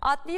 Adli